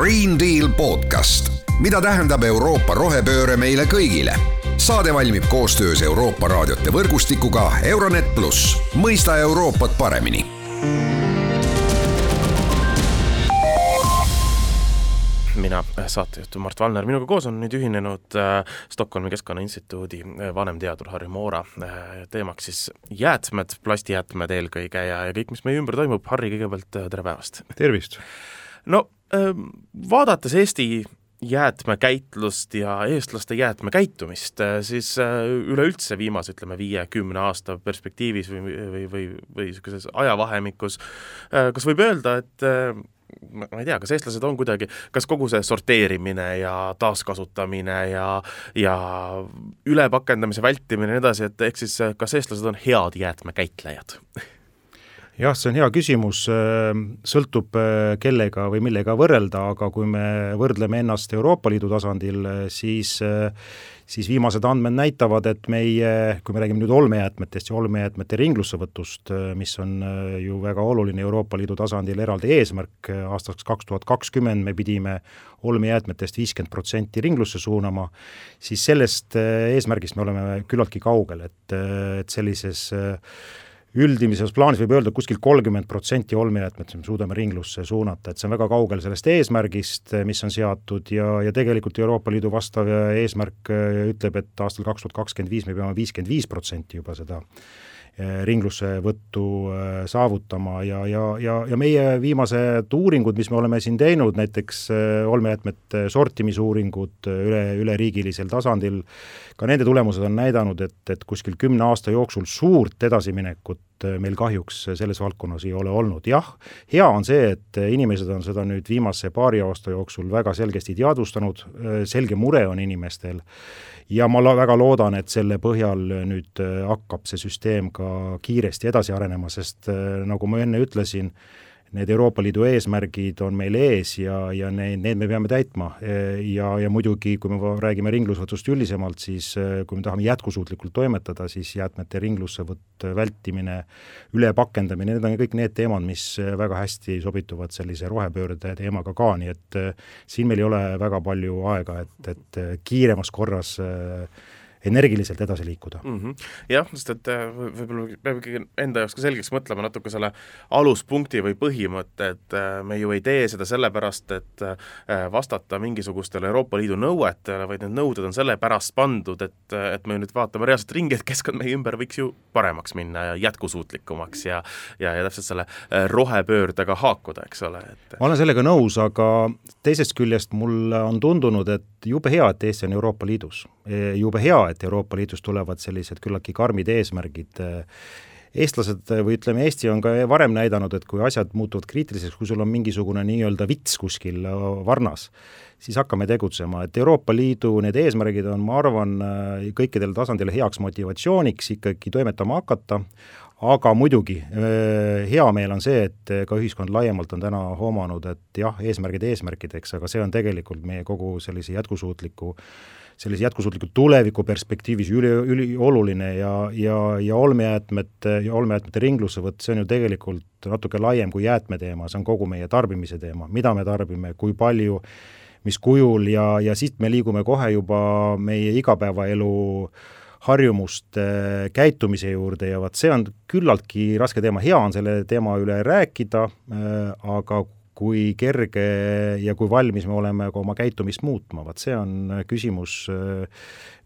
Green Deal podcast, mida tähendab Euroopa rohepööre meile kõigile. saade valmib koostöös Euroopa raadiote võrgustikuga Euronet pluss, mõista Euroopat paremini mina, saatejuht Mart Valner, minuga koos on nüüd ühinenud äh, Stockholmi Keskkonnainstituudi äh, vanemteadur Harri Moora äh,, teemaks siis jäätmed, plastijäätmed eelkõige ja, ja kõik, mis meie ümber toimub, Harri, kõigepealt äh, tere päevast! tervist! no äh, vaadates Eesti jäätmekäitlust ja eestlaste jäätmekäitumist, siis üleüldse viimase, ütleme, viie-kümne aasta perspektiivis või, või, või, või niisuguses ajavahemikus, kas võib öelda, et ma ei tea, kas eestlased on kuidagi, kas kogu see sorteerimine ja taaskasutamine ja ja ülepakendamise vältimine ja nii edasi, et ehk siis kas eestlased on head jäätmekäitlejad? jah, see on hea küsimus, sõltub kellega või millega võrrelda, aga kui me võrdleme ennast Euroopa Liidu tasandil, siis siis viimased andmed näitavad, et meie, kui me räägime nüüd olmejäätmetest ja olmejäätmete ringlussevõtust, mis on äh, ju väga oluline Euroopa Liidu tasandil eraldi eesmärk, äh, aastaks kaks tuhat kakskümmend me pidime olmejäätmetest viiskümmend protsenti ringlusse suunama, siis sellest äh, eesmärgist me oleme küllaltki kaugel, et, et sellises äh, üldimises plaanis võib öelda, et kuskil kolmkümmend protsenti olmejäätmet me suudame ringlusse suunata, et see on väga kaugel sellest eesmärgist, mis on seatud ja, ja tegelikult Euroopa Liidu vastav eesmärk ütleb, et aastal kaks tuhat kakskümmend viis me peame viiskümmend viis protsenti juba seda Eh, ringlussevõttu eh, saavutama ja, ja, ja, ja meie viimased uuringud, mis me oleme siin teinud, näiteks eh, olmejäätmete sortimisuuringud üle, üleriigilisel tasandil, ka nende tulemused on näidanud, et, et kuskil kümne aasta jooksul suurt edasiminekut meil kahjuks selles valdkonnas ei ole olnud. jah, hea on see, et inimesed on seda nüüd viimase paari aasta jooksul väga selgesti teadvustanud, selge mure on inimestel ja ma la-, väga loodan, et selle põhjal nüüd äh, hakkab see süsteem ka kiiresti edasi arenema, sest äh, nagu ma enne ütlesin, need Euroopa Liidu eesmärgid on meil ees ja, ja need, need me peame täitma. ja, ja muidugi, kui me räägime ringlussevõtust üldisemalt, siis kui me tahame jätkusuutlikult toimetada, siis jäätmete ringlussevõtt, vältimine, ülepakendamine, need on kõik need teemad, mis väga hästi sobituvad sellise rohepöörde teemaga ka, nii et siin meil ei ole väga palju aega, et, et kiiremas korras äh, energiliselt edasi liikuda mm. -hmm. jah, sest et äh, võib-olla peab ikkagi enda jaoks ka selgeks mõtlema natuke selle aluspunkti või põhimõtte, et äh, me ju ei tee seda sellepärast, et äh, vastata mingisugustele Euroopa Liidu nõuetele, vaid need nõuded on sellepärast pandud, et, et me nüüd vaatame reaalselt ringi, et keskkond meie ümber võiks ju paremaks minna ja jätkusuutlikumaks ja ja, ja täpselt selle rohepöördega haakuda, eks ole, et ma olen sellega nõus, aga teisest küljest mulle on tundunud, et jube hea, et Eesti on Euroopa Liidus. E, jube hea, et Euroopa Liidust tulevad sellised küllaltki karmid eesmärgid. Eestlased või ütleme, Eesti on ka varem näidanud, et kui asjad muutuvad kriitiliseks, kui sul on mingisugune nii-öelda vits kuskil varnas, siis hakkame tegutsema, et Euroopa Liidu need eesmärgid on, ma arvan, kõikidel tasandil heaks motivatsiooniks ikkagi toimetama hakata, aga muidugi hea meel on see, et ka ühiskond laiemalt on täna hoomanud, et jah, eesmärgid eesmärkideks, aga see on tegelikult meie kogu sellise jätkusuutliku sellise jätkusuutliku tuleviku perspektiivis üli, ülioluline ja, ja, ja olmejäätmete ja olmejäätmete ringlussevõtt, see on ju tegelikult natuke laiem kui jäätmeteema, see on kogu meie tarbimise teema, mida me tarbime, kui palju, mis kujul ja, ja siit me liigume kohe juba meie igapäevaelu harjumuste käitumise juurde ja vot see on küllaltki raske teema, hea on selle teema üle rääkida äh,, aga kui kerge ja kui valmis me oleme ka oma käitumist muutma, vot see on küsimus,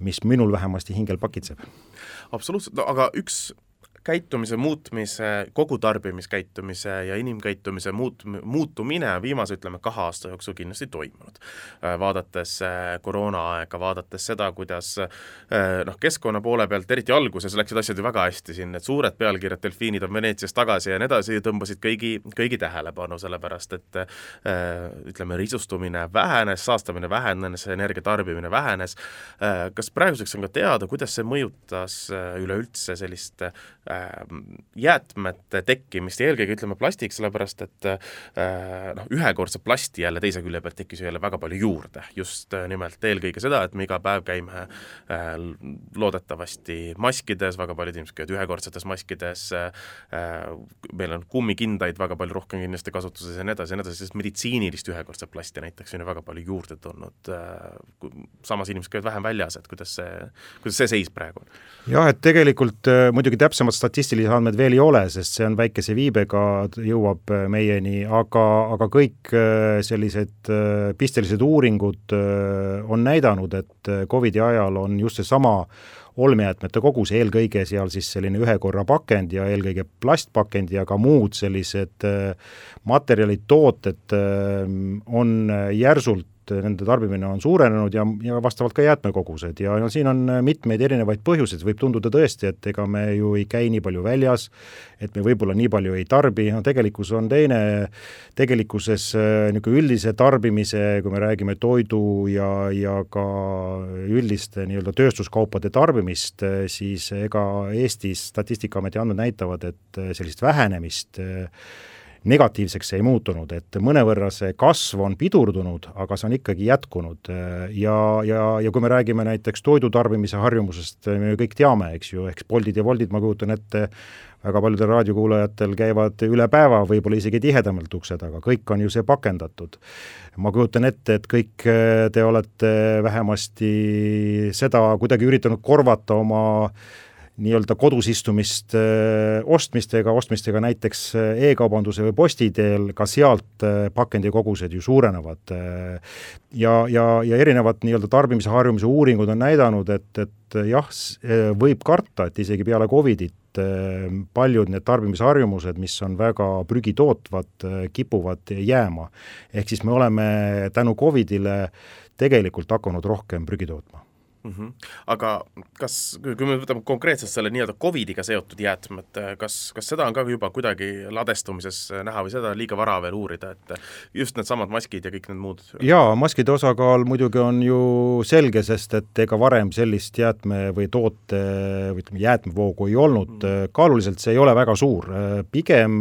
mis minul vähemasti hingel pakitseb. absoluutselt, no aga üks käitumise muutmise, kogu tarbimiskäitumise ja inimkäitumise muut-, muutumine viimase, ütleme, kahe aasta jooksul kindlasti toimunud. Äh, vaadates äh, koroonaaega, vaadates seda, kuidas äh, noh, keskkonna poole pealt, eriti alguses läksid asjad ju väga hästi siin, need suured pealkirjad, delfiinid on Veneetsias tagasi ja nii edasi, tõmbasid kõigi, kõigi tähelepanu, sellepärast et ütleme, risustumine vähenes, saastamine vähenes, energia tarbimine vähenes, kas praeguseks on ka teada, kuidas see mõjutas üleüldse sellist jäätmete tekkimist ja eelkõige ütleme plastik, sellepärast et noh, ühekordset plasti jälle teise külje pealt tekkis ju jälle väga palju juurde, just nimelt eelkõige seda, et me iga päev käime loodetavasti maskides, väga paljud inimesed käivad ühekordsetes maskides, meil on kummikindaid väga palju rohkem kindlasti kasutuses ja nii edasi ja nii edasi, sest meditsiinilist ühekordset plasti näiteks on ju väga palju juurde tulnud, samas inimesed käivad vähem väljas, et kuidas see, kuidas see seis praegu on? jah, et tegelikult äh, muidugi täpsemad statistilised andmed veel ei ole, sest see on väikese viibega, jõuab äh, meieni, aga, aga kõik äh, sellised pistelised uuringud on näidanud, et Covidi ajal on just seesama olmejäätmete kogus, eelkõige seal siis selline ühekorra pakend ja eelkõige plastpakend ja ka muud sellised materjalid, tooted on järsult et nende tarbimine on suurenenud ja, ja vastavalt ka jäätmekogused. Ja no siin on mitmeid erinevaid põhjuseid, võib tunduda tõesti, et ega me ju ei käi nii palju väljas, et me võib-olla nii palju ei tarbi, no tegelikkus on teine, tegelikkuses äh, niisugune üldise tarbimise, kui me räägime toidu ja, ja ka üldiste nii-öelda tööstuskaupade tarbimist, äh, siis ega Eestis Statistikaameti andmed näitavad, et äh, sellist vähenemist negatiivseks ei muutunud, et mõnevõrra see kasv on pidurdunud, aga see on ikkagi jätkunud ja, ja, ja kui me räägime näiteks toidu tarbimise harjumusest, me ju kõik teame, eks ju, eks Boltid ja Woltid, ma kujutan ette, väga paljudel raadiokuulajatel käivad üle päeva, võib-olla isegi tihedamalt ukse taga, kõik on ju see pakendatud. ma kujutan ette, et kõik te olete vähemasti seda kuidagi üritanud korvata oma nii-öelda kodus istumist äh, ostmistega, ostmistega näiteks äh, e-kaubanduse või posti teel, ka sealt äh, pakendikogused ju suurenevad. ja, ja, ja erinevad nii-öelda tarbimise harjumuse uuringud on näidanud, et, et jah, võib karta, et isegi peale Covidit paljud need tarbimisharjumused, mis on väga prügitootvad, kipuvad jääma. ehk siis me oleme tänu Covidile tegelikult hakanud rohkem prügi tootma mm. -hmm. aga kas, kui me võtame konkreetselt selle nii-öelda Covidiga seotud jäätmed, kas, kas seda on ka juba kuidagi ladestumises näha või seda on liiga vara veel uurida, et just needsamad maskid ja kõik need muud? jaa, maskide osakaal muidugi on ju selge, sest et ega varem sellist jäätme või toote või ütleme, jäätmevoogu ei olnud mm, -hmm. kaaluliselt see ei ole väga suur, pigem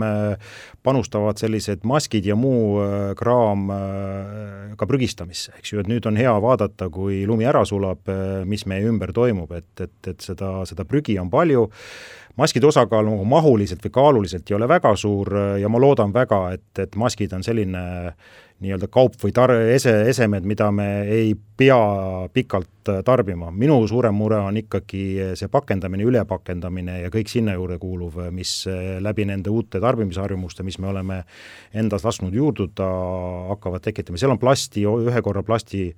panustavad sellised maskid ja muu äh, kraam äh, ka prügistamisse, eks ju, et nüüd on hea vaadata, kui lumi ära sulab, äh, mis meie ümber toimub, et, et, et seda, seda prügi on palju, maskide osakaal nagu mahuliselt või kaaluliselt ei ole väga suur ja ma loodan väga, et, et maskid on selline nii-öelda kaup või tar-, ese, esemed, mida me ei pea pikalt tarbima. minu suurem mure on ikkagi see pakendamine, ülepakendamine ja kõik sinna juurde kuuluv, mis läbi nende uute tarbimisharjumuste, mis me oleme endas lasknud juurduda, hakkavad tekitama, seal on plasti, ühe korra plasti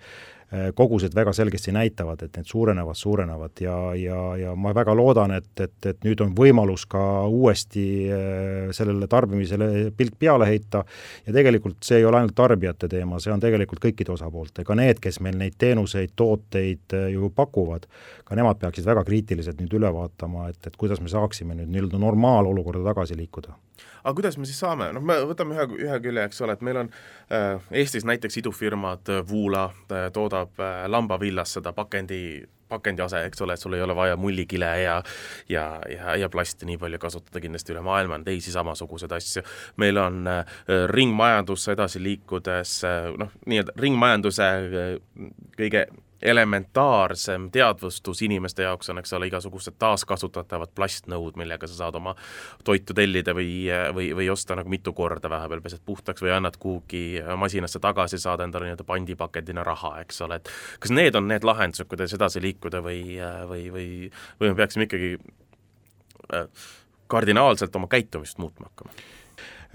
kogused väga selgesti näitavad, et need suurenevad, suurenevad ja, ja, ja ma väga loodan, et, et, et nüüd on võimalus ka uuesti äh, sellele tarbimisele pilk peale heita. Ja tegelikult see ei ole ainult tarbijate teema, see on tegelikult kõikide osapoolte, ka need, kes meil neid teenuseid, tooteid äh, ju pakuvad, ka nemad peaksid väga kriitiliselt nüüd üle vaatama, et, et kuidas me saaksime nüüd nii-öelda normaalolukorda tagasi liikuda. Aga kuidas me siis saame, noh, me võtame ühe, ühe külje, eks ole, et meil on äh, Eestis näiteks idufirmad äh,, Voola äh, toodab äh, lambavillas seda pakendi pakendiase, eks ole, et sul ei ole vaja mullikile ja ja, ja, ja plasti nii palju kasutada, kindlasti üle maailma on teisi samasuguseid asju. meil on äh, ringmajandusse edasi liikudes äh, noh, nii-öelda ringmajanduse kõige elementaarsem teadvustus inimeste jaoks on, eks ole, igasugused taaskasutatavad plastnõud, millega sa saad oma toitu tellida või, või, või osta nagu mitu korda, vahepeal pesed puhtaks või annad kuhugi masinasse tagasi, saad endale nii-öelda pandipakendina raha, eks ole, et kas need on need lahendused, kuidas edasi liikuda või, või, või, või me peaksime ikkagi äh, kardinaalselt oma käitumist muutma hakkama?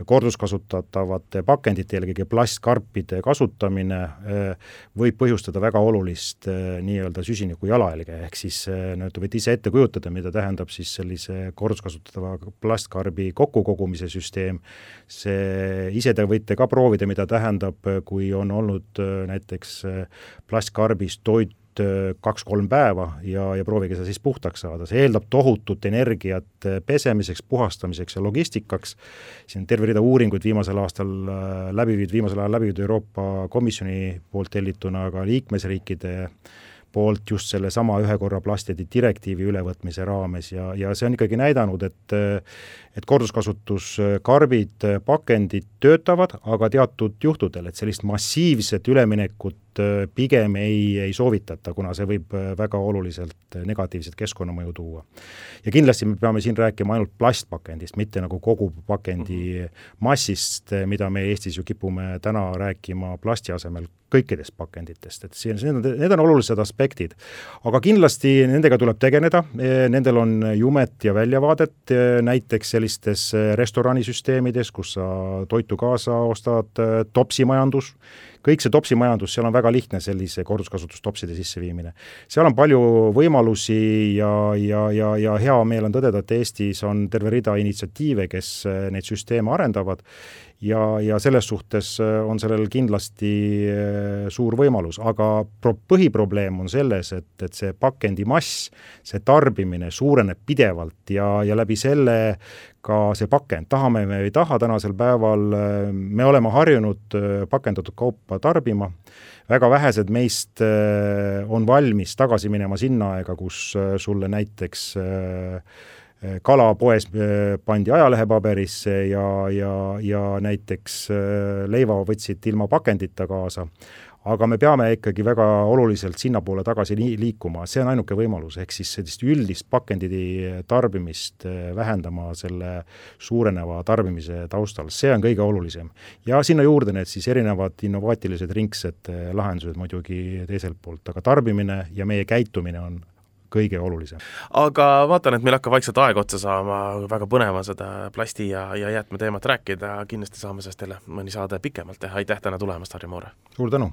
Korduskasutatavate pakendite, eelkõige plastkarpide kasutamine eh, võib põhjustada väga olulist eh, nii-öelda süsiniku jalajälge, ehk siis eh, no te võite ise ette kujutada, mida tähendab siis sellise korduskasutatava plastkarbi kokkukogumise süsteem, see, ise te võite ka proovida, mida tähendab, kui on olnud näiteks plastkarbis toit Äh, kaks-kolm päeva ja, ja proovige seda siis puhtaks saada, see eeldab tohutut energiat äh, pesemiseks, puhastamiseks ja logistikaks, siin on terve rida uuringuid viimasel aastal äh, läbi viidud, viimasel ajal läbi viidud Euroopa Komisjoni poolt tellituna, aga liikmesriikide poolt just sellesama ühekorra plastide direktiivi ülevõtmise raames ja, ja see on ikkagi näidanud, et et korduskasutuskarbid, pakendid töötavad, aga teatud juhtudel, et sellist massiivset üleminekut pigem ei, ei soovitata, kuna see võib väga oluliselt negatiivset keskkonnamõju tuua. ja kindlasti me peame siin rääkima ainult plastpakendist, mitte nagu kogu pakendi massist, mida me Eestis ju kipume täna rääkima plasti asemel kõikidest pakenditest, et siin, need on, need on olulised aspektid. aga kindlasti nendega tuleb tegeleda, nendel on jumet ja väljavaadet, näiteks sellistes restoranisüsteemides, kus sa toitu kaasa ostad, topsimajandus, kõik see topsimajandus, seal on väga lihtne sellise korduskasutustopside sisseviimine. seal on palju võimalusi ja, ja, ja, ja hea meel on tõdeda, et Eestis on terve rida initsiatiive, kes neid süsteeme arendavad ja, ja selles suhtes äh, on sellel kindlasti äh, suur võimalus, aga pro-, põhiprobleem on selles, et, et see pakendimass, see tarbimine suureneb pidevalt ja, ja läbi selle ka see pakend, tahame me või ei taha, tänasel päeval äh, me oleme harjunud pakendatud kaupa tarbima, väga vähesed meist on valmis tagasi minema sinna aega, kus sulle näiteks äh, kala poes äh, pandi ajalehepaberisse ja, ja, ja näiteks äh, leiva võtsid ilma pakendita kaasa, aga me peame ikkagi väga oluliselt sinnapoole tagasi liikuma, see on ainuke võimalus, ehk siis sellist üldist pakendi tarbimist äh, vähendama selle suureneva tarbimise taustal, see on kõige olulisem. ja sinna juurde need siis erinevad innovaatilised ringsed lahendused muidugi teiselt poolt, aga tarbimine ja meie käitumine on kõige olulisem. aga vaatan, et meil hakkab vaikselt aeg otsa saama, väga põnev on seda plasti ja, ja jäätmeteemat rääkida, kindlasti saame sellest jälle mõni saade pikemalt teha, aitäh täna tulemast, Harri Moore! suur tänu!